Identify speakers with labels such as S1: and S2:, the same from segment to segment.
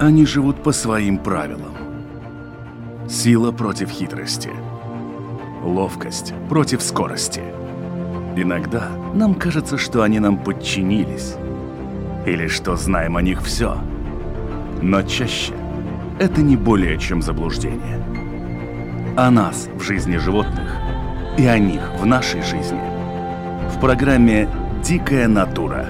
S1: Они живут по своим правилам. Сила против хитрости. Ловкость против скорости. Иногда нам кажется, что они нам подчинились. Или что знаем о них все. Но чаще это не более чем заблуждение. О нас в жизни животных и о них в нашей жизни. В программе «Дикая натура»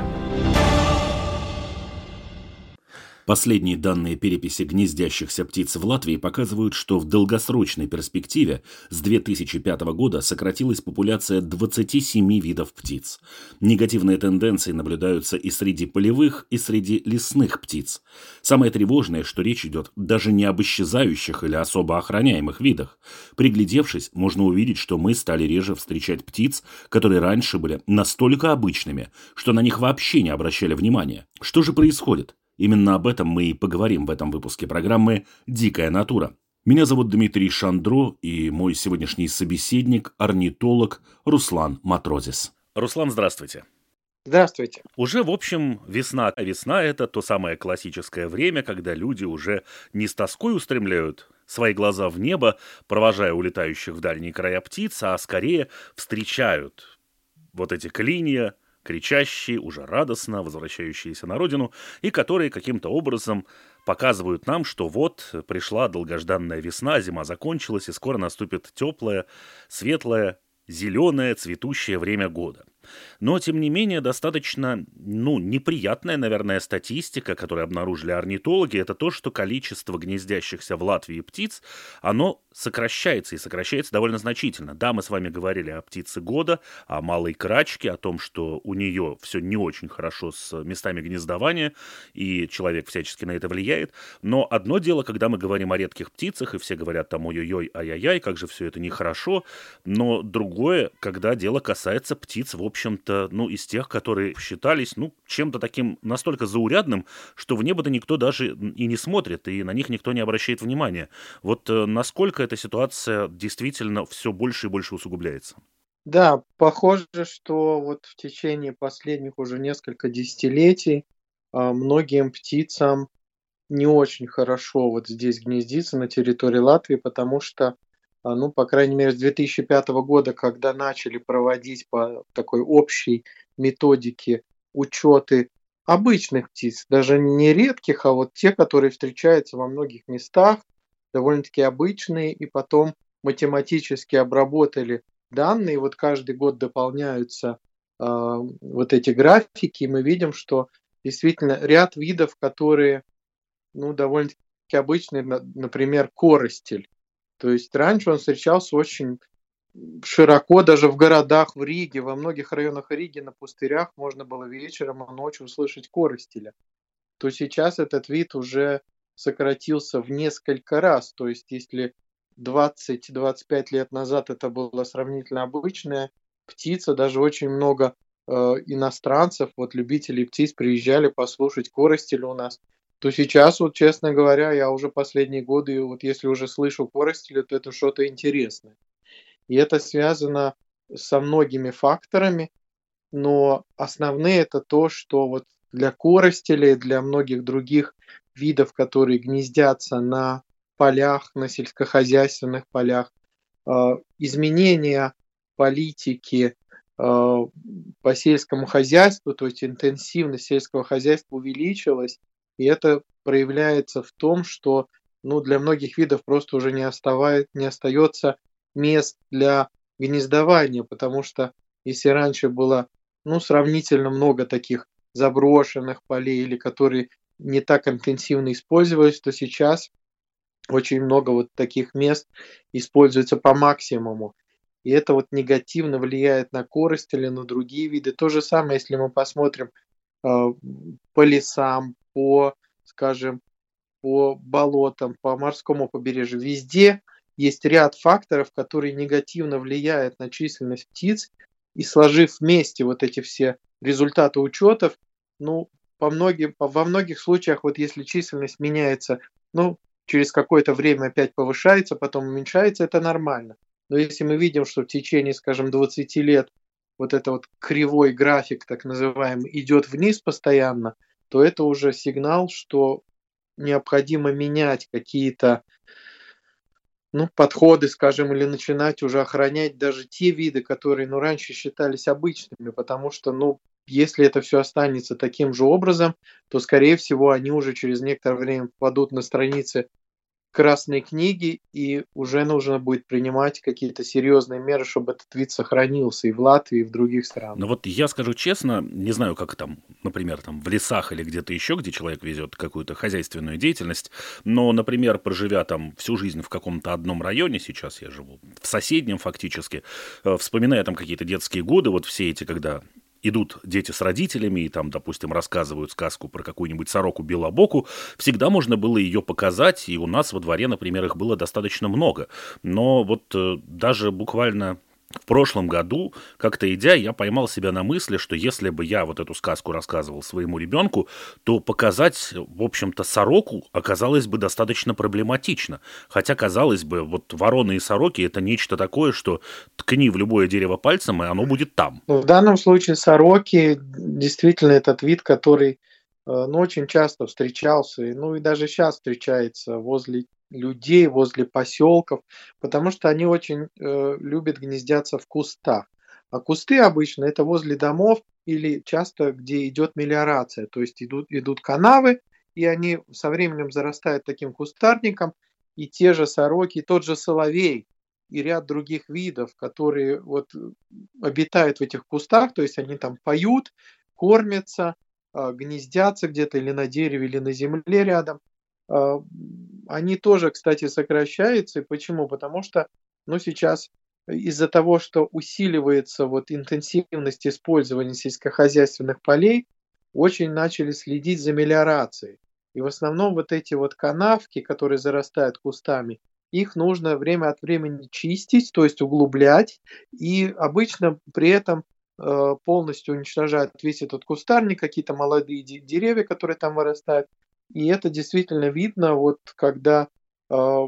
S2: Последние данные переписи гнездящихся птиц в Латвии показывают, что в долгосрочной перспективе с 2005 года сократилась популяция 27 видов птиц. Негативные тенденции наблюдаются и среди полевых, и среди лесных птиц. Самое тревожное, что речь идет даже не об исчезающих или особо охраняемых видах. Приглядевшись, можно увидеть, что мы стали реже встречать птиц, которые раньше были настолько обычными, что на них вообще не обращали внимания. Что же происходит? Именно об этом мы и поговорим в этом выпуске программы «Дикая натура». Меня зовут Дмитрий Шандро, и мой сегодняшний собеседник – орнитолог Руслан Матрозис. Руслан, здравствуйте.
S3: Здравствуйте.
S2: Уже, в общем, весна. А весна – это то самое классическое время, когда люди уже не с тоской устремляют свои глаза в небо, провожая улетающих в дальние края птиц, а скорее встречают вот эти клинья, кричащие, уже радостно возвращающиеся на родину, и которые каким-то образом показывают нам, что вот пришла долгожданная весна, зима закончилась, и скоро наступит теплое, светлое, зеленое, цветущее время года. Но, тем не менее, достаточно, ну, неприятная, наверное, статистика, которую обнаружили орнитологи, это то, что количество гнездящихся в Латвии птиц, оно сокращается, и сокращается довольно значительно. Да, мы с вами говорили о птице года, о малой крачке, о том, что у нее все не очень хорошо с местами гнездования, и человек всячески на это влияет. Но одно дело, когда мы говорим о редких птицах, и все говорят там ой-ой-ой, ай-яй-яй, как же все это нехорошо, но другое, когда дело касается птиц, в общем-то, ну, из тех, которые считались, ну, чем-то таким настолько заурядным, что в небо-то никто даже и не смотрит, и на них никто не обращает внимания. Вот э, насколько эта ситуация действительно все больше и больше усугубляется?
S3: Да, похоже, что вот в течение последних уже несколько десятилетий а, многим птицам не очень хорошо вот здесь гнездиться на территории Латвии, потому что, ну, по крайней мере, с 2005 года, когда начали проводить по такой общей методике учеты обычных птиц, даже не редких, а вот те, которые встречаются во многих местах, довольно-таки обычные, и потом математически обработали данные. Вот каждый год дополняются э, вот эти графики, и мы видим, что действительно ряд видов, которые ну, довольно-таки обычные, например, коростель. То есть раньше он встречался очень широко, даже в городах, в Риге, во многих районах Риги на пустырях можно было вечером и ночью услышать коростеля. То сейчас этот вид уже сократился в несколько раз. То есть если 20-25 лет назад это была сравнительно обычная птица, даже очень много э, иностранцев, вот любителей птиц приезжали послушать коростель у нас, то сейчас, вот честно говоря, я уже последние годы, вот если уже слышу коростеля, то это что-то интересное. И это связано со многими факторами, но основные это то, что вот для коростелей, для многих других видов, которые гнездятся на полях, на сельскохозяйственных полях, а, изменения политики а, по сельскому хозяйству, то есть интенсивность сельского хозяйства увеличилась, и это проявляется в том, что ну, для многих видов просто уже не, оставает, не остается мест для гнездования, потому что если раньше было ну, сравнительно много таких заброшенных полей или которые не так интенсивно использовались, то сейчас очень много вот таких мест используется по максимуму. И это вот негативно влияет на корость или на другие виды. То же самое, если мы посмотрим по лесам, по, скажем, по болотам, по морскому побережью. Везде есть ряд факторов, которые негативно влияют на численность птиц. И сложив вместе вот эти все результаты учетов, ну, по многим, во многих случаях, вот если численность меняется, ну, через какое-то время опять повышается, потом уменьшается, это нормально. Но если мы видим, что в течение, скажем, 20 лет вот это вот кривой график, так называемый, идет вниз постоянно, то это уже сигнал, что необходимо менять какие-то ну, подходы, скажем, или начинать уже охранять даже те виды, которые ну, раньше считались обычными, потому что, ну, если это все останется таким же образом, то, скорее всего, они уже через некоторое время попадут на страницы красной книги, и уже нужно будет принимать какие-то серьезные меры, чтобы этот вид сохранился и в Латвии, и в других странах.
S2: Ну вот я скажу честно, не знаю, как там, например, там в лесах или где-то еще, где человек везет какую-то хозяйственную деятельность, но, например, проживя там всю жизнь в каком-то одном районе, сейчас я живу в соседнем фактически, э, вспоминая там какие-то детские годы, вот все эти, когда идут дети с родителями и там, допустим, рассказывают сказку про какую-нибудь сороку белобоку, всегда можно было ее показать, и у нас во дворе, например, их было достаточно много. Но вот э, даже буквально в прошлом году, как-то идя, я поймал себя на мысли, что если бы я вот эту сказку рассказывал своему ребенку, то показать, в общем-то, сороку оказалось бы достаточно проблематично. Хотя, казалось бы, вот вороны и сороки — это нечто такое, что ткни в любое дерево пальцем, и оно будет там.
S3: Ну, в данном случае сороки действительно этот вид, который э, ну, очень часто встречался, ну и даже сейчас встречается возле людей возле поселков, потому что они очень э, любят гнездяться в кустах. А кусты обычно это возле домов или часто где идет мелиорация, то есть идут, идут канавы, и они со временем зарастают таким кустарником, и те же сороки, и тот же соловей, и ряд других видов, которые вот обитают в этих кустах, то есть они там поют, кормятся, э, гнездятся где-то или на дереве, или на земле рядом. Они тоже, кстати, сокращаются. И почему? Потому что ну, сейчас из-за того, что усиливается вот интенсивность использования сельскохозяйственных полей, очень начали следить за мелиорацией. И в основном вот эти вот канавки, которые зарастают кустами, их нужно время от времени чистить, то есть углублять, и обычно при этом э, полностью уничтожают весь этот кустарник, какие-то молодые деревья, которые там вырастают, и это действительно видно, вот когда э,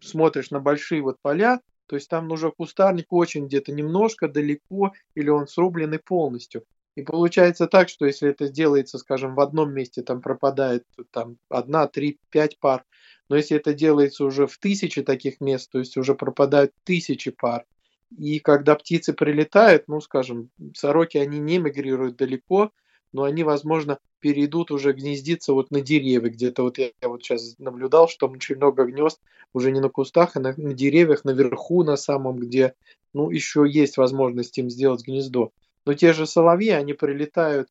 S3: смотришь на большие вот поля, то есть там уже кустарник очень где-то немножко далеко, или он срубленный полностью. И получается так, что если это делается, скажем, в одном месте, там пропадает там, одна, три, пять пар, но если это делается уже в тысячи таких мест, то есть уже пропадают тысячи пар. И когда птицы прилетают, ну, скажем, сороки, они не мигрируют далеко, но они, возможно, перейдут уже гнездиться вот на деревья. Где-то вот я, я вот сейчас наблюдал, что очень много гнезд уже не на кустах, а на, на деревьях, наверху на самом, где ну, еще есть возможность им сделать гнездо. Но те же соловьи, они прилетают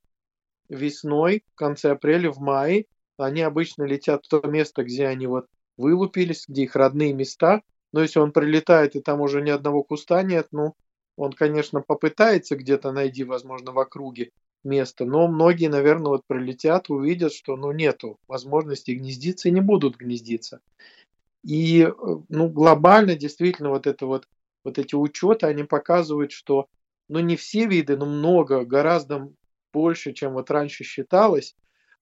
S3: весной, в конце апреля, в мае. Они обычно летят в то место, где они вот вылупились, где их родные места. Но если он прилетает, и там уже ни одного куста нет, ну, он, конечно, попытается где-то найти, возможно, в округе, место. Но многие, наверное, вот пролетят, увидят, что ну, нету возможности гнездиться и не будут гнездиться. И э, ну, глобально действительно вот, это вот, вот эти учеты, они показывают, что ну, не все виды, но много, гораздо больше, чем вот раньше считалось.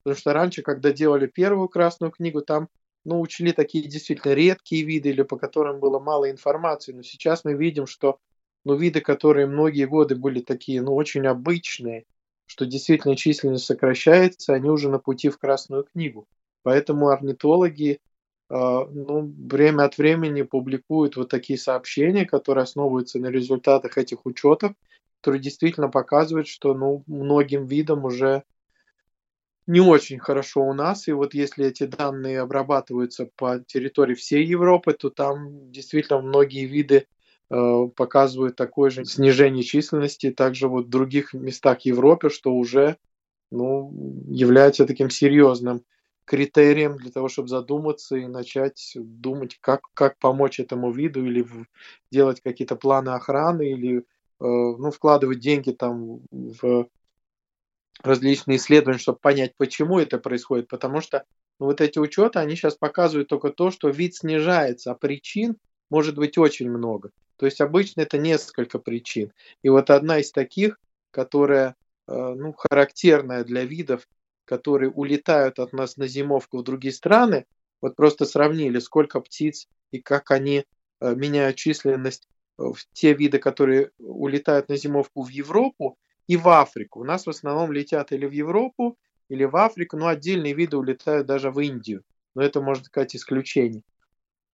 S3: Потому что раньше, когда делали первую красную книгу, там ну, учли такие действительно редкие виды или по которым было мало информации. Но сейчас мы видим, что ну, виды, которые многие годы были такие, ну, очень обычные, что действительно численность сокращается, они уже на пути в Красную книгу. Поэтому орнитологи а, ну, время от времени публикуют вот такие сообщения, которые основываются на результатах этих учетов, которые действительно показывают, что ну, многим видам уже не очень хорошо у нас. И вот если эти данные обрабатываются по территории всей Европы, то там действительно многие виды Э, показывают такое же снижение численности также вот в других местах Европы, что уже ну, является таким серьезным критерием для того, чтобы задуматься и начать думать, как, как помочь этому виду или делать какие-то планы охраны или э, ну, вкладывать деньги там в различные исследования, чтобы понять, почему это происходит. Потому что ну, вот эти учеты, они сейчас показывают только то, что вид снижается, а причин может быть очень много. То есть обычно это несколько причин. И вот одна из таких, которая э, ну, характерная для видов, которые улетают от нас на зимовку в другие страны, вот просто сравнили, сколько птиц и как они э, меняют численность э, в те виды, которые улетают на зимовку в Европу и в Африку. У нас в основном летят или в Европу, или в Африку, но отдельные виды улетают даже в Индию. но это, можно сказать, исключение.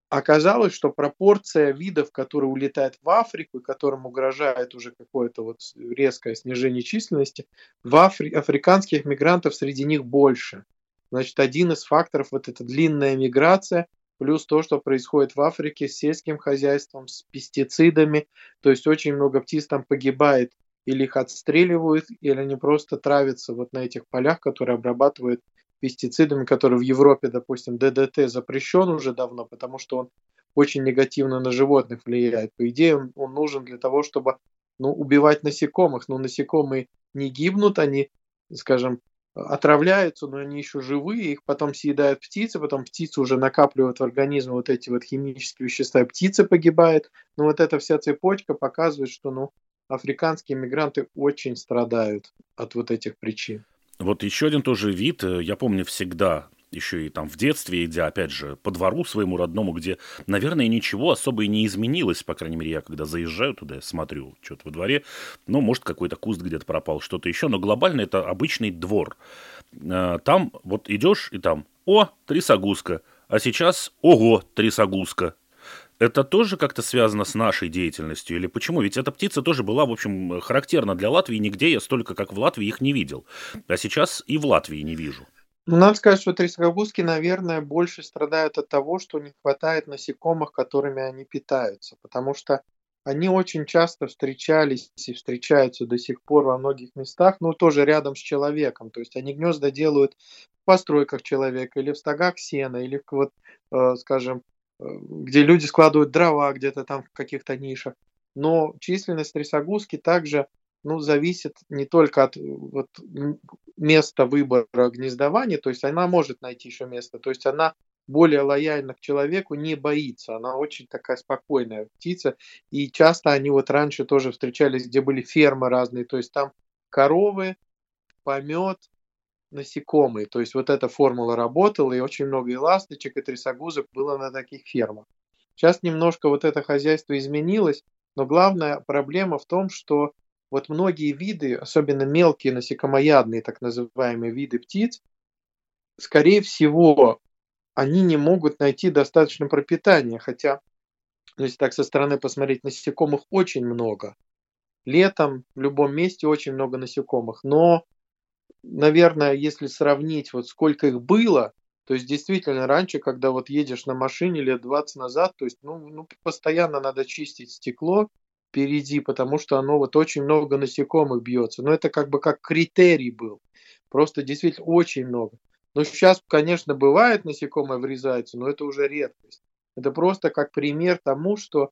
S3: Оказалось, что пропорция видов, которые улетают в Африку, и которым угрожает уже какое-то вот резкое снижение численности, в Афри... африканских мигрантов среди них больше. Значит, один из факторов вот эта длинная миграция, плюс то, что происходит в Африке с сельским хозяйством, с пестицидами, то есть очень много птиц там погибает, или их отстреливают, или они просто травятся вот на этих полях, которые обрабатывают пестицидами, которые в Европе, допустим, ДДТ запрещен уже давно, потому что он очень негативно на животных влияет. По идее, он, нужен для того, чтобы ну, убивать насекомых. Но насекомые не гибнут, они, скажем, отравляются, но они еще живые, их потом съедают птицы, потом птицы уже накапливают в организме вот эти вот химические вещества, и птица погибает. Но вот эта вся цепочка показывает, что ну, африканские мигранты очень страдают от вот этих причин.
S2: Вот еще один тоже вид, э, я помню всегда, еще и там в детстве, идя, опять же, по двору своему родному, где, наверное, ничего особо и не изменилось, по крайней мере, я когда заезжаю туда, смотрю что-то во дворе, ну, может, какой-то куст где-то пропал, что-то еще, но глобально это обычный двор. Э, там вот идешь, и там, о, трясогузка, а сейчас, ого, трясогузка, это тоже как-то связано с нашей деятельностью? Или почему? Ведь эта птица тоже была, в общем, характерна для Латвии. Нигде я столько, как в Латвии, их не видел. А сейчас и в Латвии не вижу.
S3: Ну, надо сказать, что трясогузки, наверное, больше страдают от того, что не хватает насекомых, которыми они питаются. Потому что они очень часто встречались и встречаются до сих пор во многих местах, но тоже рядом с человеком. То есть они гнезда делают в постройках человека или в стогах сена, или в, вот, э, скажем, где люди складывают дрова где-то там в каких-то нишах. Но численность трясогузки также ну, зависит не только от вот, места выбора гнездования, то есть она может найти еще место, то есть она более лояльна к человеку, не боится, она очень такая спокойная птица, и часто они вот раньше тоже встречались, где были фермы разные, то есть там коровы, помет, насекомые. То есть вот эта формула работала, и очень много и ласточек, и трясогузок было на таких фермах. Сейчас немножко вот это хозяйство изменилось, но главная проблема в том, что вот многие виды, особенно мелкие насекомоядные, так называемые виды птиц, скорее всего, они не могут найти достаточно пропитания, хотя, если так со стороны посмотреть, насекомых очень много. Летом в любом месте очень много насекомых, но наверное, если сравнить, вот сколько их было, то есть действительно раньше, когда вот едешь на машине лет 20 назад, то есть ну, ну постоянно надо чистить стекло впереди, потому что оно вот очень много насекомых бьется. Но это как бы как критерий был. Просто действительно очень много. Но сейчас, конечно, бывает насекомое врезается, но это уже редкость. Это просто как пример тому, что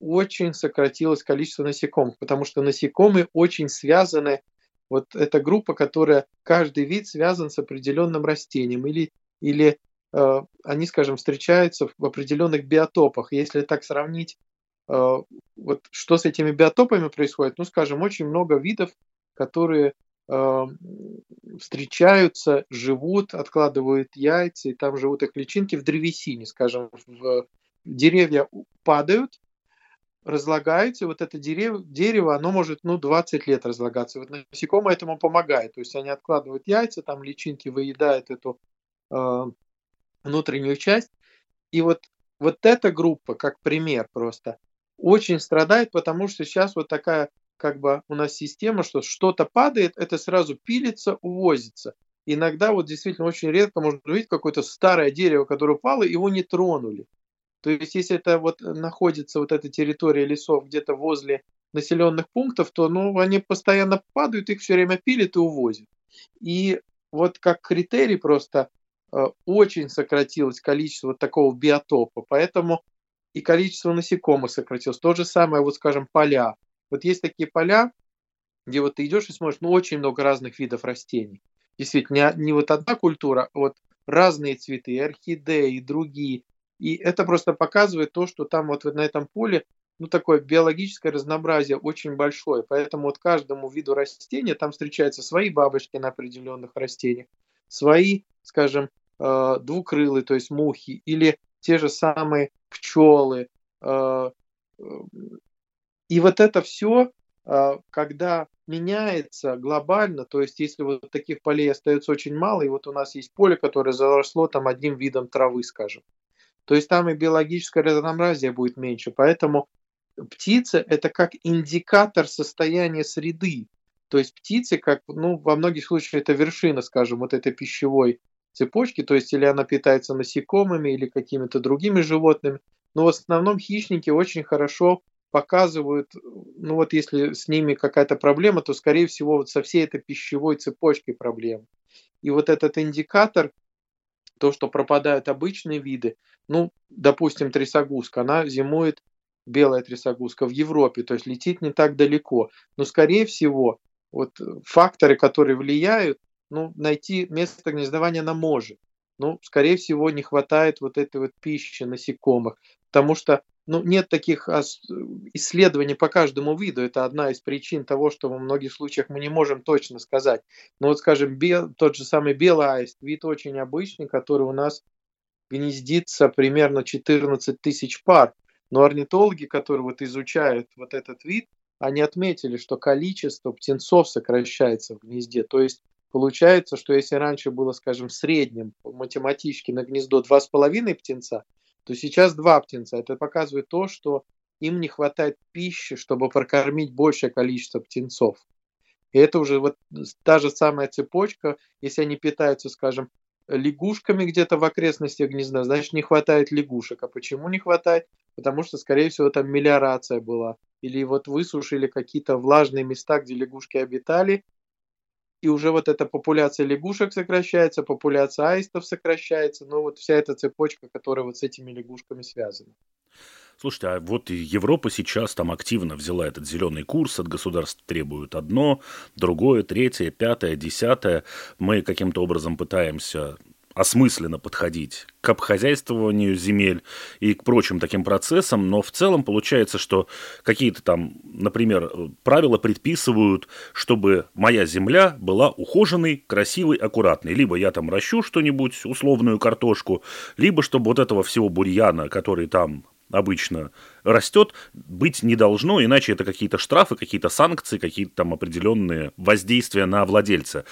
S3: очень сократилось количество насекомых, потому что насекомые очень связаны вот эта группа, которая каждый вид связан с определенным растением или, или э, они, скажем, встречаются в определенных биотопах. Если так сравнить, э, вот что с этими биотопами происходит, ну, скажем, очень много видов, которые э, встречаются, живут, откладывают яйца, и там живут их личинки в древесине, скажем, в деревья падают, разлагается, вот это дерево, дерево, оно может, ну, 20 лет разлагаться. Вот насекомые этому помогает. То есть они откладывают яйца, там личинки выедают эту э, внутреннюю часть. И вот, вот эта группа, как пример просто, очень страдает, потому что сейчас вот такая как бы у нас система, что что-то падает, это сразу пилится, увозится. Иногда вот действительно очень редко можно увидеть какое-то старое дерево, которое упало, его не тронули. То есть, если это вот находится вот эта территория лесов где-то возле населенных пунктов, то ну, они постоянно падают, их все время пилят и увозят. И вот как критерий просто э, очень сократилось количество вот такого биотопа, поэтому и количество насекомых сократилось. То же самое, вот скажем, поля. Вот есть такие поля, где вот ты идешь и смотришь, ну, очень много разных видов растений. Действительно, не, не вот одна культура, а вот разные цветы, орхидеи, другие. И это просто показывает то, что там вот на этом поле ну, такое биологическое разнообразие очень большое. Поэтому вот каждому виду растения там встречаются свои бабочки на определенных растениях, свои, скажем, э, двукрылые, то есть мухи, или те же самые пчелы. Э, э, и вот это все когда меняется глобально, то есть если вот таких полей остается очень мало, и вот у нас есть поле, которое заросло там одним видом травы, скажем, то есть там и биологическое разнообразие будет меньше. Поэтому птица – это как индикатор состояния среды. То есть птицы, как, ну, во многих случаях это вершина, скажем, вот этой пищевой цепочки, то есть или она питается насекомыми, или какими-то другими животными. Но в основном хищники очень хорошо показывают, ну вот если с ними какая-то проблема, то скорее всего вот со всей этой пищевой цепочкой проблем. И вот этот индикатор, то, что пропадают обычные виды, ну, допустим, трясогузка, она зимует, белая трясогузка, в Европе, то есть летит не так далеко. Но, скорее всего, вот факторы, которые влияют, ну, найти место гнездования она может. Ну, скорее всего, не хватает вот этой вот пищи насекомых, потому что ну, нет таких исследований по каждому виду. Это одна из причин того, что во многих случаях мы не можем точно сказать. Но вот, скажем, бел, тот же самый белый аист, вид очень обычный, который у нас гнездится примерно 14 тысяч пар. Но орнитологи, которые вот изучают вот этот вид, они отметили, что количество птенцов сокращается в гнезде. То есть получается, что если раньше было, скажем, в среднем математически на гнездо 2,5 птенца, то сейчас 2 птенца. Это показывает то, что им не хватает пищи, чтобы прокормить большее количество птенцов. И это уже вот та же самая цепочка, если они питаются, скажем, лягушками где-то в окрестностях гнезда, значит не хватает лягушек. А почему не хватает? Потому что, скорее всего, там мелиорация была. Или вот высушили какие-то влажные места, где лягушки обитали, и уже вот эта популяция лягушек сокращается, популяция аистов сокращается, ну вот вся эта цепочка, которая вот с этими лягушками связана.
S2: Слушайте, а вот Европа сейчас там активно взяла этот зеленый курс, от государств требуют одно, другое, третье, пятое, десятое. Мы каким-то образом пытаемся осмысленно подходить к обхозяйствованию земель и к прочим таким процессам, но в целом получается, что какие-то там, например, правила предписывают, чтобы моя земля была ухоженной, красивой, аккуратной. Либо я там ращу что-нибудь, условную картошку, либо чтобы вот этого всего бурьяна, который там обычно растет, быть не должно, иначе это какие-то штрафы, какие-то санкции, какие-то там определенные воздействия на владельца.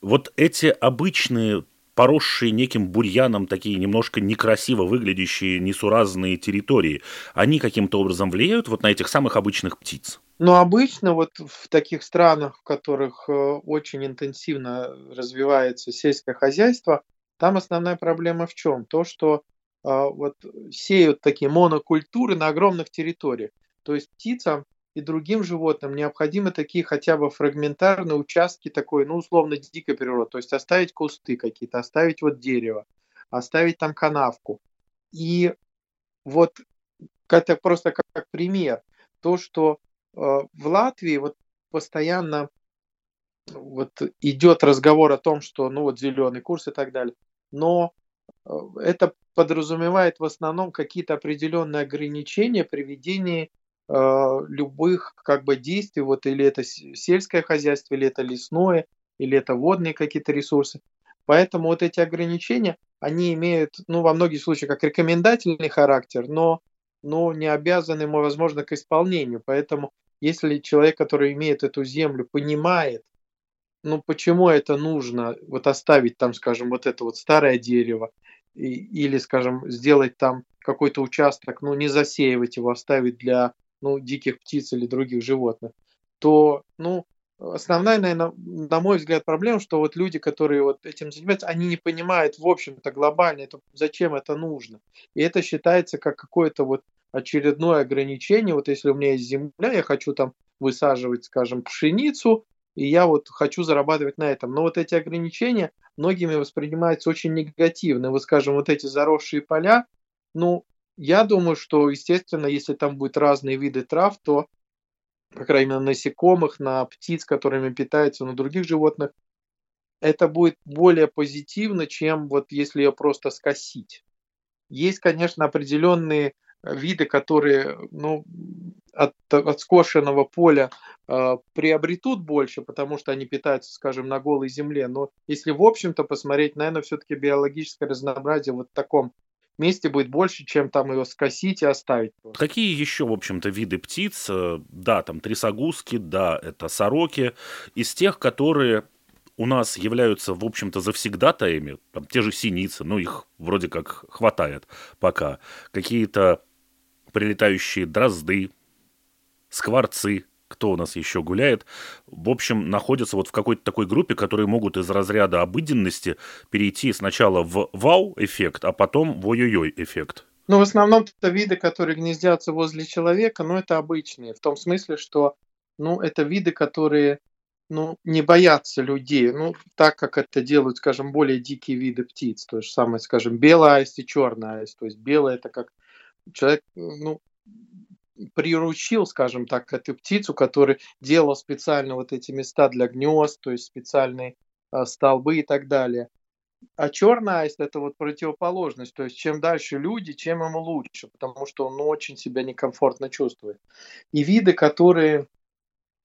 S2: Вот эти обычные поросшие неким бурьяном такие немножко некрасиво выглядящие несуразные территории, они каким-то образом влияют вот на этих самых обычных птиц?
S3: Ну, обычно вот в таких странах, в которых э, очень интенсивно развивается сельское хозяйство, там основная проблема в чем? То, что а, вот сеют такие монокультуры на огромных территориях. То есть птицам и другим животным необходимы такие хотя бы фрагментарные участки такой, ну, условно, дикой природы. То есть оставить кусты какие-то, оставить вот дерево, оставить там канавку. И вот это просто как, как пример. То, что э, в Латвии вот постоянно вот идет разговор о том, что ну вот зеленый курс и так далее. Но э, это подразумевает в основном какие-то определенные ограничения при ведении любых как бы действий, вот или это сельское хозяйство, или это лесное, или это водные какие-то ресурсы. Поэтому вот эти ограничения, они имеют, ну, во многих случаях как рекомендательный характер, но, но не обязаны, возможно, к исполнению. Поэтому если человек, который имеет эту землю, понимает, ну, почему это нужно, вот оставить там, скажем, вот это вот старое дерево, или, скажем, сделать там какой-то участок, ну, не засеивать его, оставить для ну, диких птиц или других животных, то, ну, основная, наверное, на мой взгляд, проблема, что вот люди, которые вот этим занимаются, они не понимают, в общем-то, глобально, это, зачем это нужно. И это считается как какое-то вот очередное ограничение. Вот если у меня есть земля, я хочу там высаживать, скажем, пшеницу, и я вот хочу зарабатывать на этом. Но вот эти ограничения многими воспринимаются очень негативно. Вот, скажем, вот эти заросшие поля, ну, я думаю, что, естественно, если там будут разные виды трав, то, по крайней мере, на насекомых, на птиц, которыми питаются, на других животных, это будет более позитивно, чем вот если ее просто скосить. Есть, конечно, определенные виды, которые ну, от, от скошенного поля э, приобретут больше, потому что они питаются, скажем, на голой земле. Но если в общем-то посмотреть, наверное, все-таки биологическое разнообразие вот в таком месте будет больше, чем там его скосить и оставить.
S2: Какие еще, в общем-то, виды птиц? Э, да, там трясогузки, да, это сороки. Из тех, которые у нас являются, в общем-то, завсегдатаями, там, те же синицы, ну, их вроде как хватает пока. Какие-то прилетающие дрозды, скворцы, кто у нас еще гуляет, в общем, находятся вот в какой-то такой группе, которые могут из разряда обыденности перейти сначала в вау-эффект, а потом в ой-ой-ой эффект.
S3: Ну, в основном это виды, которые гнездятся возле человека, но это обычные, в том смысле, что ну, это виды, которые ну, не боятся людей, ну, так как это делают, скажем, более дикие виды птиц, то же самое, скажем, белая аист и черная аист, то есть белая это как человек, ну, приручил, скажем так, эту птицу, который делал специально вот эти места для гнезд, то есть специальные э, столбы и так далее. А черная аист это вот противоположность, то есть чем дальше люди, чем ему лучше, потому что он ну, очень себя некомфортно чувствует. И виды, которые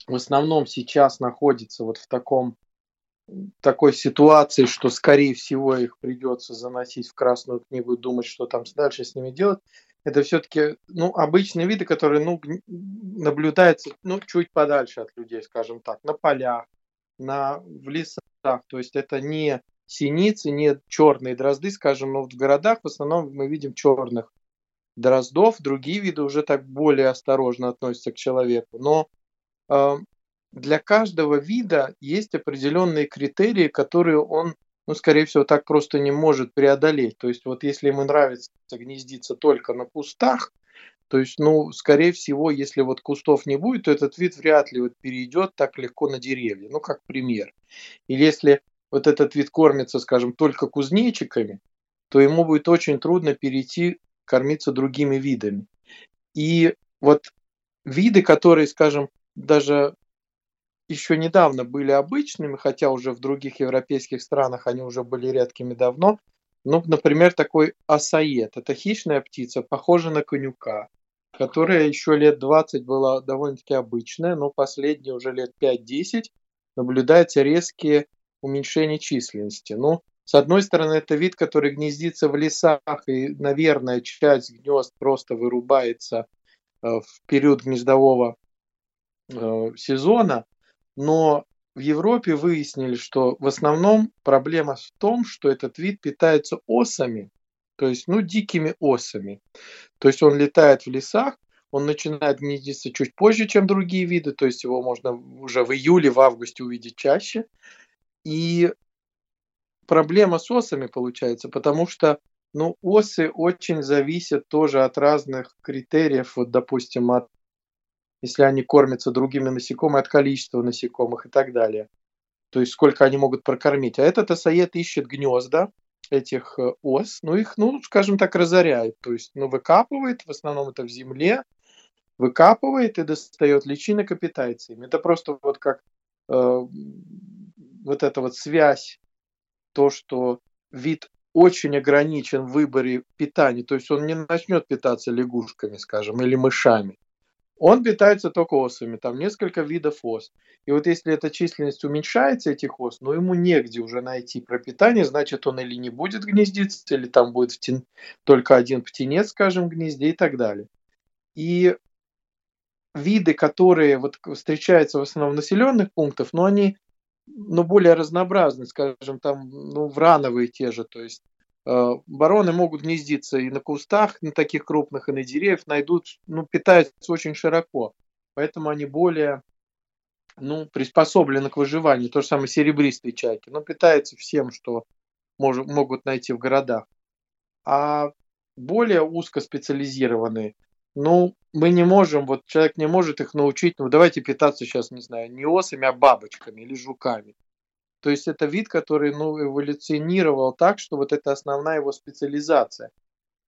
S3: в основном сейчас находятся вот в таком такой ситуации, что скорее всего их придется заносить в Красную книгу и думать, что там дальше с ними делать, это все-таки ну, обычные виды, которые ну, наблюдаются ну, чуть подальше от людей, скажем так, на полях, на, в лесах. То есть это не синицы, не черные дрозды, скажем, но в городах в основном мы видим черных дроздов, другие виды уже так более осторожно относятся к человеку. Но э, для каждого вида есть определенные критерии, которые он ну, скорее всего, так просто не может преодолеть. То есть вот если ему нравится гнездиться только на кустах, то есть, ну, скорее всего, если вот кустов не будет, то этот вид вряд ли вот перейдет так легко на деревья. Ну, как пример. Или если вот этот вид кормится, скажем, только кузнечиками, то ему будет очень трудно перейти кормиться другими видами. И вот виды, которые, скажем, даже еще недавно были обычными, хотя уже в других европейских странах они уже были редкими давно. Ну, например, такой асаед. Это хищная птица, похожа на конюка, которая еще лет 20 была довольно-таки обычная, но последние уже лет 5-10 наблюдается резкие уменьшение численности. Ну, с одной стороны, это вид, который гнездится в лесах, и, наверное, часть гнезд просто вырубается э, в период гнездового э, сезона, но в Европе выяснили, что в основном проблема в том, что этот вид питается осами, то есть, ну, дикими осами. То есть он летает в лесах, он начинает гнездиться чуть позже, чем другие виды, то есть его можно уже в июле, в августе увидеть чаще. И проблема с осами получается, потому что ну, осы очень зависят тоже от разных критериев, вот, допустим, от если они кормятся другими насекомыми, от количества насекомых и так далее. То есть сколько они могут прокормить. А этот осаед ищет гнезда этих э, ос, ну их, ну, скажем так, разоряет. То есть, ну, выкапывает, в основном это в земле, выкапывает и достает личинок и питается им. Это просто вот как э, вот эта вот связь, то, что вид очень ограничен в выборе питания, то есть он не начнет питаться лягушками, скажем, или мышами. Он питается только осами, там несколько видов ос. И вот если эта численность уменьшается, этих ос, но ему негде уже найти пропитание, значит он или не будет гнездиться, или там будет птен... только один птенец, скажем, в гнезде и так далее. И виды, которые вот встречаются в основном в населенных пунктах, но они ну, более разнообразны, скажем, там ну, врановые те же, то есть Бароны могут гнездиться и на кустах, на таких крупных, и на деревьях, найдут, ну, питаются очень широко. Поэтому они более ну, приспособлены к выживанию. То же самое серебристые чайки. Но питаются всем, что мож, могут найти в городах. А более узкоспециализированные, ну, мы не можем, вот человек не может их научить, ну, давайте питаться сейчас, не знаю, не осами, а бабочками или жуками. То есть это вид, который ну, эволюционировал так, что вот это основная его специализация.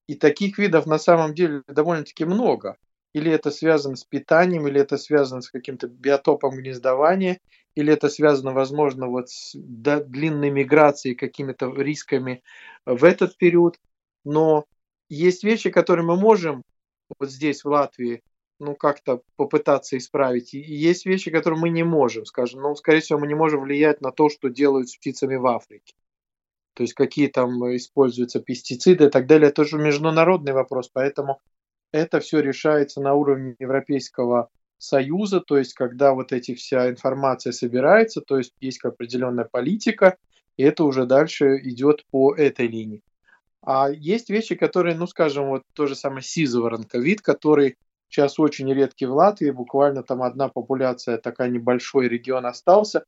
S3: И таких видов на самом деле довольно-таки много. Или это связано с питанием, или это связано с каким-то биотопом гнездования, или это связано, возможно, вот с длинной миграцией, какими-то рисками в этот период. Но есть вещи, которые мы можем вот здесь, в Латвии, ну, как-то попытаться исправить. И есть вещи, которые мы не можем, скажем. Ну, скорее всего, мы не можем влиять на то, что делают с птицами в Африке. То есть какие там используются пестициды и так далее. Это же международный вопрос, поэтому это все решается на уровне Европейского Союза, то есть когда вот эти вся информация собирается, то есть есть определенная политика, и это уже дальше идет по этой линии. А есть вещи, которые, ну, скажем, вот то же самое сизоворонковид, который сейчас очень редкий в Латвии, буквально там одна популяция, такая небольшой регион остался,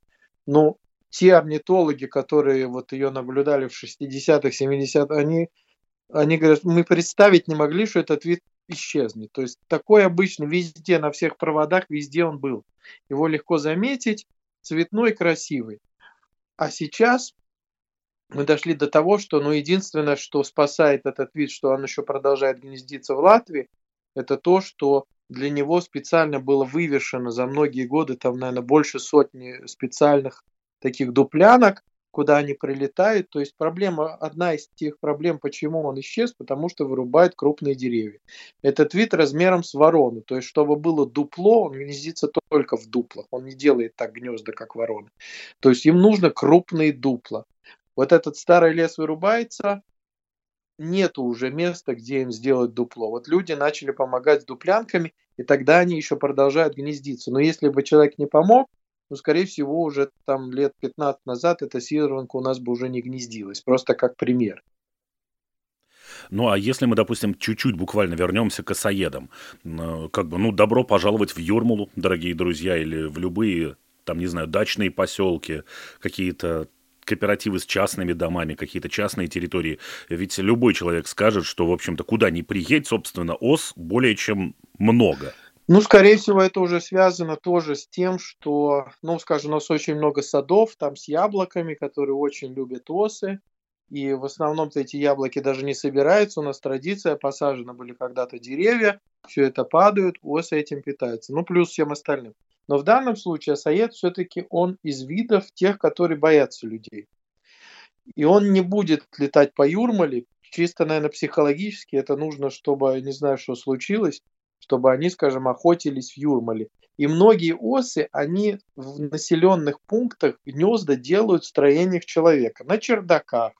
S3: но те орнитологи, которые вот ее наблюдали в 60-х, 70-х, они, они говорят, мы представить не могли, что этот вид исчезнет. То есть такой обычно везде, на всех проводах, везде он был. Его легко заметить, цветной, красивый. А сейчас мы дошли до того, что ну, единственное, что спасает этот вид, что он еще продолжает гнездиться в Латвии, это то, что для него специально было вывешено за многие годы, там, наверное, больше сотни специальных таких дуплянок, куда они прилетают. То есть проблема, одна из тех проблем, почему он исчез, потому что вырубают крупные деревья. Этот вид размером с ворону. То есть, чтобы было дупло, он гнездится только в дуплах. Он не делает так гнезда, как ворона. То есть, им нужно крупные дупла. Вот этот старый лес вырубается, нету уже места, где им сделать дупло. Вот люди начали помогать с дуплянками, и тогда они еще продолжают гнездиться. Но если бы человек не помог, ну, скорее всего, уже там лет 15 назад эта сидоровка у нас бы уже не гнездилась. Просто как пример.
S2: Ну, а если мы, допустим, чуть-чуть буквально вернемся к осоедам, как бы, ну, добро пожаловать в Юрмалу, дорогие друзья, или в любые, там, не знаю, дачные поселки, какие-то кооперативы с частными домами, какие-то частные территории. Ведь любой человек скажет, что, в общем-то, куда ни приедь, собственно, ос более чем много.
S3: Ну, скорее всего, это уже связано тоже с тем, что, ну, скажем, у нас очень много садов, там с яблоками, которые очень любят осы, и в основном-то эти яблоки даже не собираются, у нас традиция, посажены были когда-то деревья, все это падают, осы этим питаются, ну, плюс всем остальным. Но в данном случае асаед все-таки он из видов тех, которые боятся людей. И он не будет летать по Юрмале, чисто, наверное, психологически это нужно, чтобы, не знаю, что случилось, чтобы они, скажем, охотились в Юрмале. И многие осы, они в населенных пунктах гнезда делают в строениях человека, на чердаках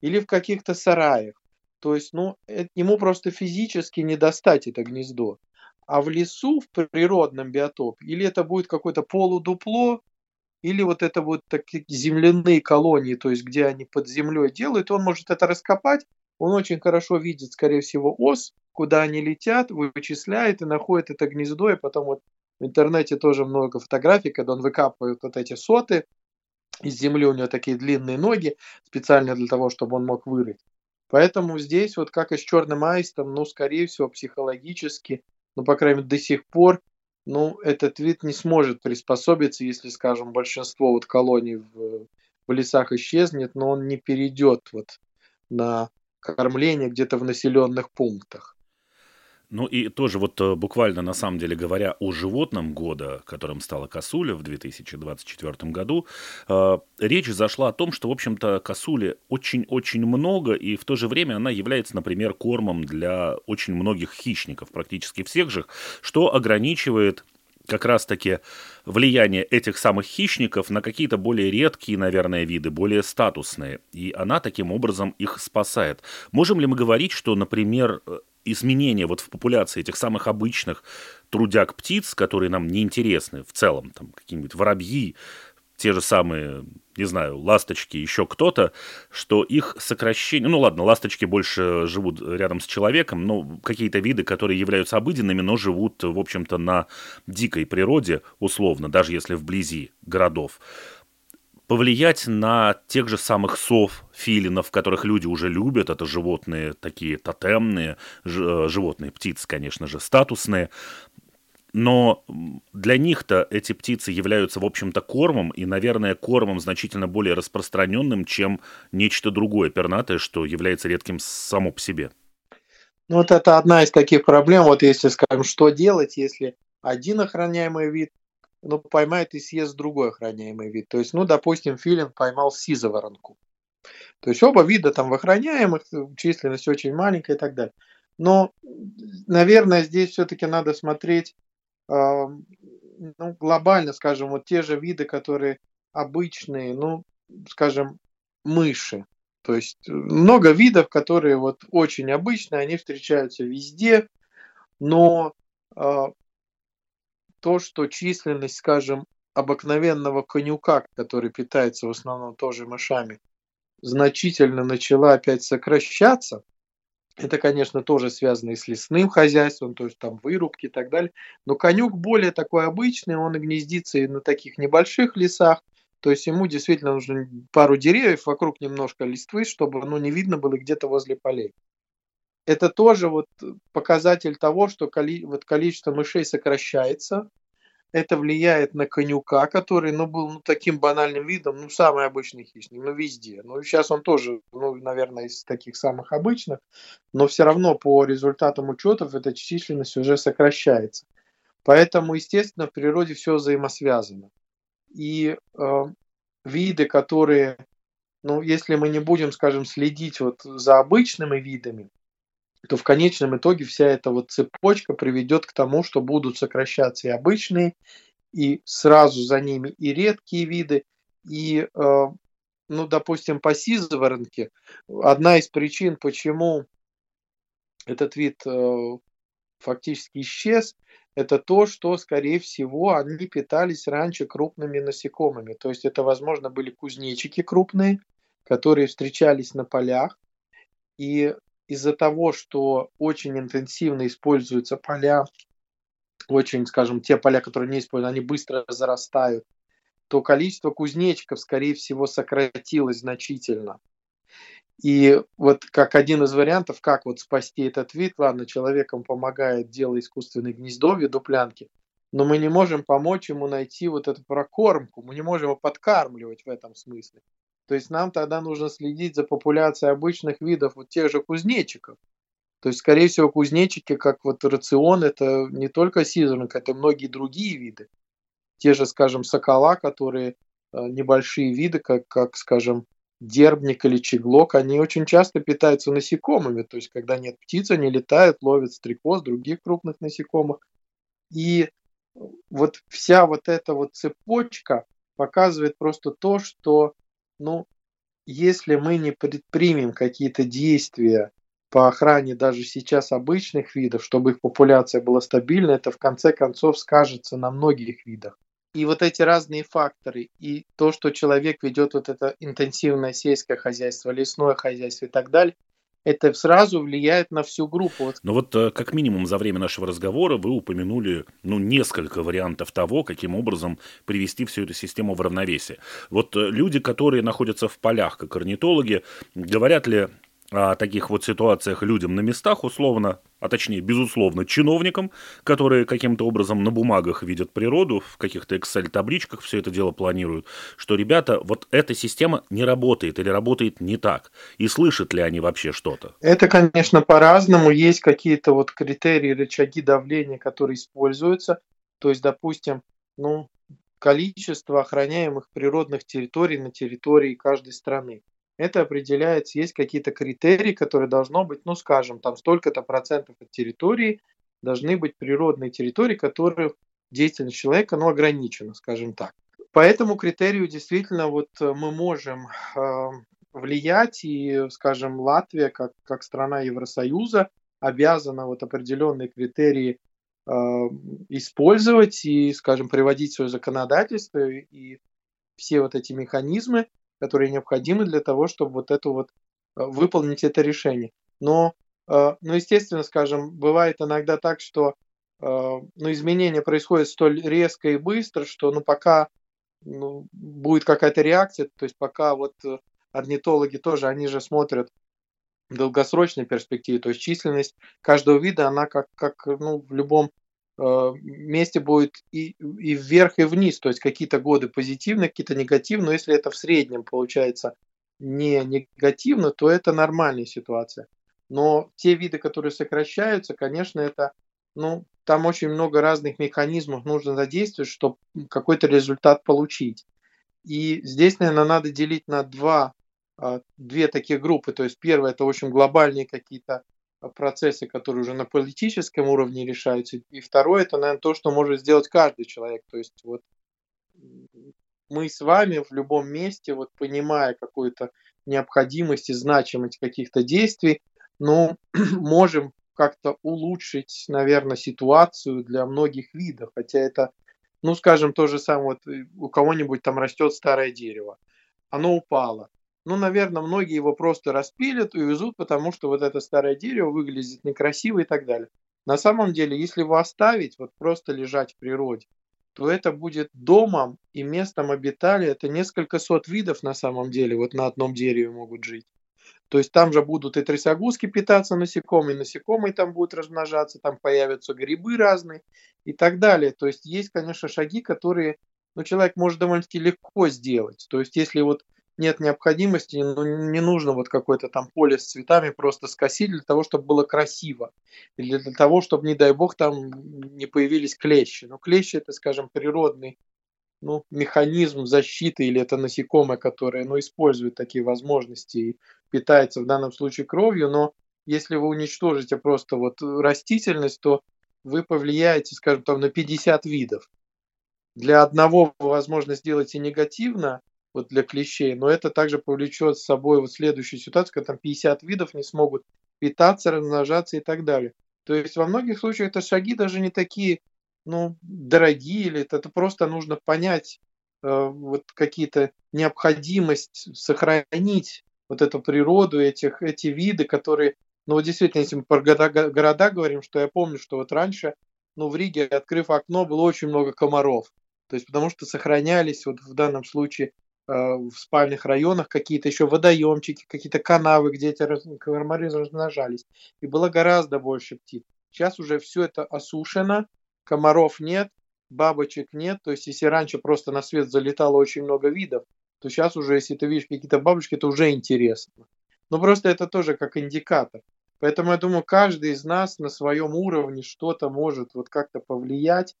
S3: или в каких-то сараях. То есть, ну, ему просто физически не достать это гнездо. А в лесу, в природном биотопе, или это будет какое-то полудупло, или вот это вот такие земляные колонии, то есть где они под землей делают, он может это раскопать, он очень хорошо видит, скорее всего, ос, куда они летят, вычисляет и находит это гнездо, и потом вот в интернете тоже много фотографий, когда он выкапывает вот эти соты из земли, у него такие длинные ноги, специально для того, чтобы он мог вырыть. Поэтому здесь, вот как и с черным аистом, ну, скорее всего, психологически, ну, по крайней мере, до сих пор, ну, этот вид не сможет приспособиться, если, скажем, большинство вот колоний в, в лесах исчезнет, но он не перейдет вот на кормление где-то в населенных пунктах.
S2: Ну и тоже вот э, буквально на самом деле говоря о животном года, которым стала косуля в 2024 году, э, речь зашла о том, что, в общем-то, косули очень-очень много, и в то же время она является, например, кормом для очень многих хищников, практически всех же, что ограничивает как раз-таки влияние этих самых хищников на какие-то более редкие, наверное, виды, более статусные. И она таким образом их спасает. Можем ли мы говорить, что, например, э, изменения вот в популяции этих самых обычных трудяг птиц, которые нам не интересны в целом, там какие-нибудь воробьи, те же самые, не знаю, ласточки, еще кто-то, что их сокращение... Ну ладно, ласточки больше живут рядом с человеком, но какие-то виды, которые являются обыденными, но живут, в общем-то, на дикой природе, условно, даже если вблизи городов повлиять на тех же самых сов, филинов, которых люди уже любят. Это животные такие тотемные, э, животные, птицы, конечно же, статусные. Но для них-то эти птицы являются, в общем-то, кормом, и, наверное, кормом значительно более распространенным, чем нечто другое пернатое, что является редким само по себе.
S3: Ну, вот это одна из таких проблем. Вот если, скажем, что делать, если один охраняемый вид ну, поймает и съест другой охраняемый вид. То есть, ну, допустим, филин поймал сизоворонку. То есть оба вида там в охраняемых, численность очень маленькая и так далее. Но, наверное, здесь все-таки надо смотреть ну, глобально, скажем, вот те же виды, которые обычные, ну, скажем, мыши. То есть много видов, которые вот очень обычные, они встречаются везде, но э, то, что численность, скажем, обыкновенного конюка, который питается в основном тоже мышами, значительно начала опять сокращаться, это, конечно, тоже связано и с лесным хозяйством, то есть там вырубки и так далее. Но конюк более такой обычный, он гнездится и на таких небольших лесах. То есть ему действительно нужно пару деревьев, вокруг немножко листвы, чтобы оно не видно было где-то возле полей. Это тоже вот показатель того, что коли, вот количество мышей сокращается, это влияет на конюка, который, ну, был ну, таким банальным видом, ну, самый обычный хищник, ну, везде. Ну, сейчас он тоже, ну, наверное, из таких самых обычных, но все равно по результатам учетов эта численность уже сокращается. Поэтому, естественно, в природе все взаимосвязано. И э, виды, которые, ну, если мы не будем, скажем, следить вот за обычными видами, то в конечном итоге вся эта вот цепочка приведет к тому, что будут сокращаться и обычные, и сразу за ними и редкие виды, и, э, ну, допустим, по сизоворонке одна из причин, почему этот вид э, фактически исчез, это то, что, скорее всего, они питались раньше крупными насекомыми. То есть это, возможно, были кузнечики крупные, которые встречались на полях, и из-за того, что очень интенсивно используются поля, очень, скажем, те поля, которые не используют, они быстро зарастают, то количество кузнечиков, скорее всего, сократилось значительно. И вот как один из вариантов, как вот спасти этот вид, ладно, человеком помогает дело искусственной гнездовья, дуплянки, но мы не можем помочь ему найти вот эту прокормку, мы не можем его подкармливать в этом смысле. То есть нам тогда нужно следить за популяцией обычных видов, вот тех же кузнечиков. То есть, скорее всего, кузнечики, как вот рацион, это не только сизерник, это многие другие виды. Те же, скажем, сокола, которые э, небольшие виды, как, как, скажем, дербник или чеглок, они очень часто питаются насекомыми. То есть, когда нет птиц, они летают, ловят стрекоз, других крупных насекомых. И вот вся вот эта вот цепочка показывает просто то, что ну, если мы не предпримем какие-то действия по охране даже сейчас обычных видов, чтобы их популяция была стабильна, это в конце концов скажется на многих видах. И вот эти разные факторы, и то, что человек ведет вот это интенсивное сельское хозяйство, лесное хозяйство и так далее, это сразу влияет на всю группу.
S2: Но вот э, как минимум за время нашего разговора вы упомянули ну, несколько вариантов того, каким образом привести всю эту систему в равновесие. Вот э, люди, которые находятся в полях, как орнитологи, говорят ли о таких вот ситуациях людям на местах, условно, а точнее, безусловно, чиновникам, которые каким-то образом на бумагах видят природу, в каких-то Excel-табличках все это дело планируют, что, ребята, вот эта система не работает или работает не так, и слышат ли они вообще что-то?
S3: Это, конечно, по-разному. Есть какие-то вот критерии, рычаги давления, которые используются. То есть, допустим, ну, количество охраняемых природных территорий на территории каждой страны это определяется, есть какие-то критерии, которые должно быть, ну, скажем, там столько-то процентов от территории должны быть природные территории, которые деятельность человека, ну, ограничена, скажем так. По этому критерию действительно вот э, мы можем э, влиять, и, скажем, Латвия, как, как страна Евросоюза, обязана вот определенные критерии э, использовать и, скажем, приводить свое законодательство и все вот эти механизмы, которые необходимы для того, чтобы вот это вот э, выполнить это решение. Но, э, ну, естественно, скажем, бывает иногда так, что э, ну, изменения происходят столь резко и быстро, что ну, пока ну, будет какая-то реакция, то есть пока вот орнитологи тоже, они же смотрят в долгосрочной перспективе, то есть численность каждого вида, она как, как ну, в любом Э, месте будет и, и вверх, и вниз, то есть какие-то годы позитивные, какие-то негативные, но если это в среднем получается не негативно, то это нормальная ситуация. Но те виды, которые сокращаются, конечно, это, ну, там очень много разных механизмов нужно задействовать, чтобы какой-то результат получить. И здесь, наверное, надо делить на два, а, две такие группы. То есть первое это очень глобальные какие-то процессы, которые уже на политическом уровне решаются. И второе, это, наверное, то, что может сделать каждый человек. То есть вот мы с вами в любом месте, вот понимая какую-то необходимость и значимость каких-то действий, но можем как-то улучшить, наверное, ситуацию для многих видов, хотя это, ну, скажем, то же самое, вот э, у кого-нибудь там растет старое дерево, оно упало, ну, наверное, многие его просто распилят и увезут, потому что вот это старое дерево выглядит некрасиво и так далее. На самом деле, если его оставить, вот просто лежать в природе, то это будет домом и местом обитания. Это несколько сот видов на самом деле, вот на одном дереве могут жить. То есть там же будут и трясогузки питаться насекомые, насекомые там будут размножаться, там появятся грибы разные и так далее. То есть есть, конечно, шаги, которые ну, человек может довольно-таки легко сделать. То есть если вот нет необходимости, ну, не нужно вот какое-то там поле с цветами просто скосить для того, чтобы было красиво. Или для того, чтобы, не дай бог, там не появились клещи. Но клещи это, скажем, природный ну, механизм защиты или это насекомое, которое ну, использует такие возможности и питается в данном случае кровью, но если вы уничтожите просто вот растительность, то вы повлияете, скажем, там, на 50 видов. Для одного возможно сделать и негативно, вот для клещей, но это также повлечет с собой вот следующую ситуацию, когда там 50 видов не смогут питаться, размножаться и так далее. То есть во многих случаях это шаги даже не такие, ну, дорогие, или это, это просто нужно понять э, вот какие-то необходимость сохранить вот эту природу, этих, эти виды, которые, ну, вот действительно, если мы про города, города говорим, что я помню, что вот раньше, ну, в Риге, открыв окно, было очень много комаров. То есть потому что сохранялись вот в данном случае в спальных районах какие-то еще водоемчики, какие-то канавы, где эти комары размножались. И было гораздо больше птиц. Сейчас уже все это осушено, комаров нет, бабочек нет. То есть, если раньше просто на свет залетало очень много видов, то сейчас уже, если ты видишь какие-то бабочки, это уже интересно. Но просто это тоже как индикатор. Поэтому я думаю, каждый из нас на своем уровне что-то может вот как-то повлиять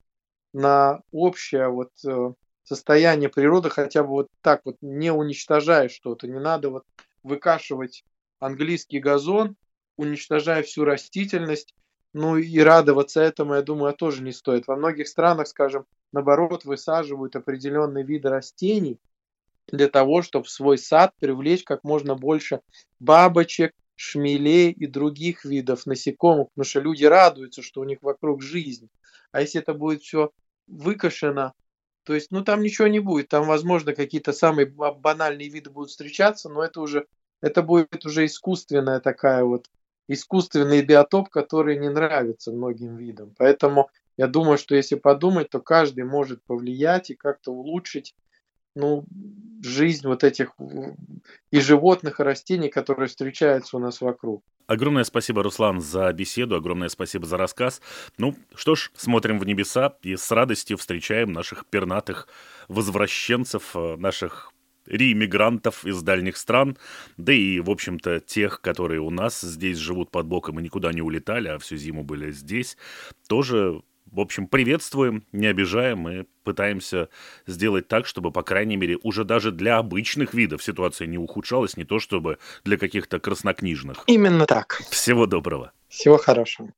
S3: на общее вот э, состояние природы хотя бы вот так вот, не уничтожая что-то. Не надо вот выкашивать английский газон, уничтожая всю растительность. Ну и радоваться этому, я думаю, тоже не стоит. Во многих странах, скажем, наоборот, высаживают определенные виды растений для того, чтобы в свой сад привлечь как можно больше бабочек, шмелей и других видов насекомых, потому что люди радуются, что у них вокруг жизнь. А если это будет все выкашено, то есть, ну, там ничего не будет. Там, возможно, какие-то самые банальные виды будут встречаться, но это уже, это будет уже искусственная такая вот, искусственный биотоп, который не нравится многим видам. Поэтому я думаю, что если подумать, то каждый может повлиять и как-то улучшить ну, жизнь вот этих и животных, и растений, которые встречаются у нас вокруг.
S2: Огромное спасибо, Руслан, за беседу, огромное спасибо за рассказ. Ну, что ж, смотрим в небеса и с радостью встречаем наших пернатых возвращенцев, э, наших реиммигрантов из дальних стран, да и, в общем-то, тех, которые у нас здесь живут под боком и никуда не улетали, а всю зиму были здесь, тоже в общем, приветствуем, не обижаем и пытаемся сделать так, чтобы, по крайней мере, уже даже для обычных видов ситуация не ухудшалась, не то чтобы для каких-то краснокнижных.
S3: Именно так.
S2: Всего доброго.
S3: Всего хорошего.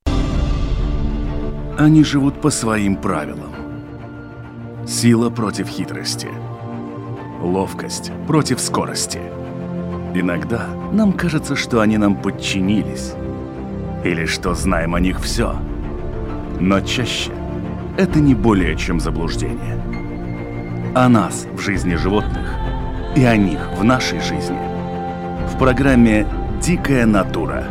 S1: Они живут по своим правилам. Сила против хитрости. Ловкость против скорости. Иногда нам кажется, что они нам подчинились. Или что знаем о них все – но чаще это не более чем заблуждение. О нас в жизни животных и о них в нашей жизни. В программе «Дикая натура»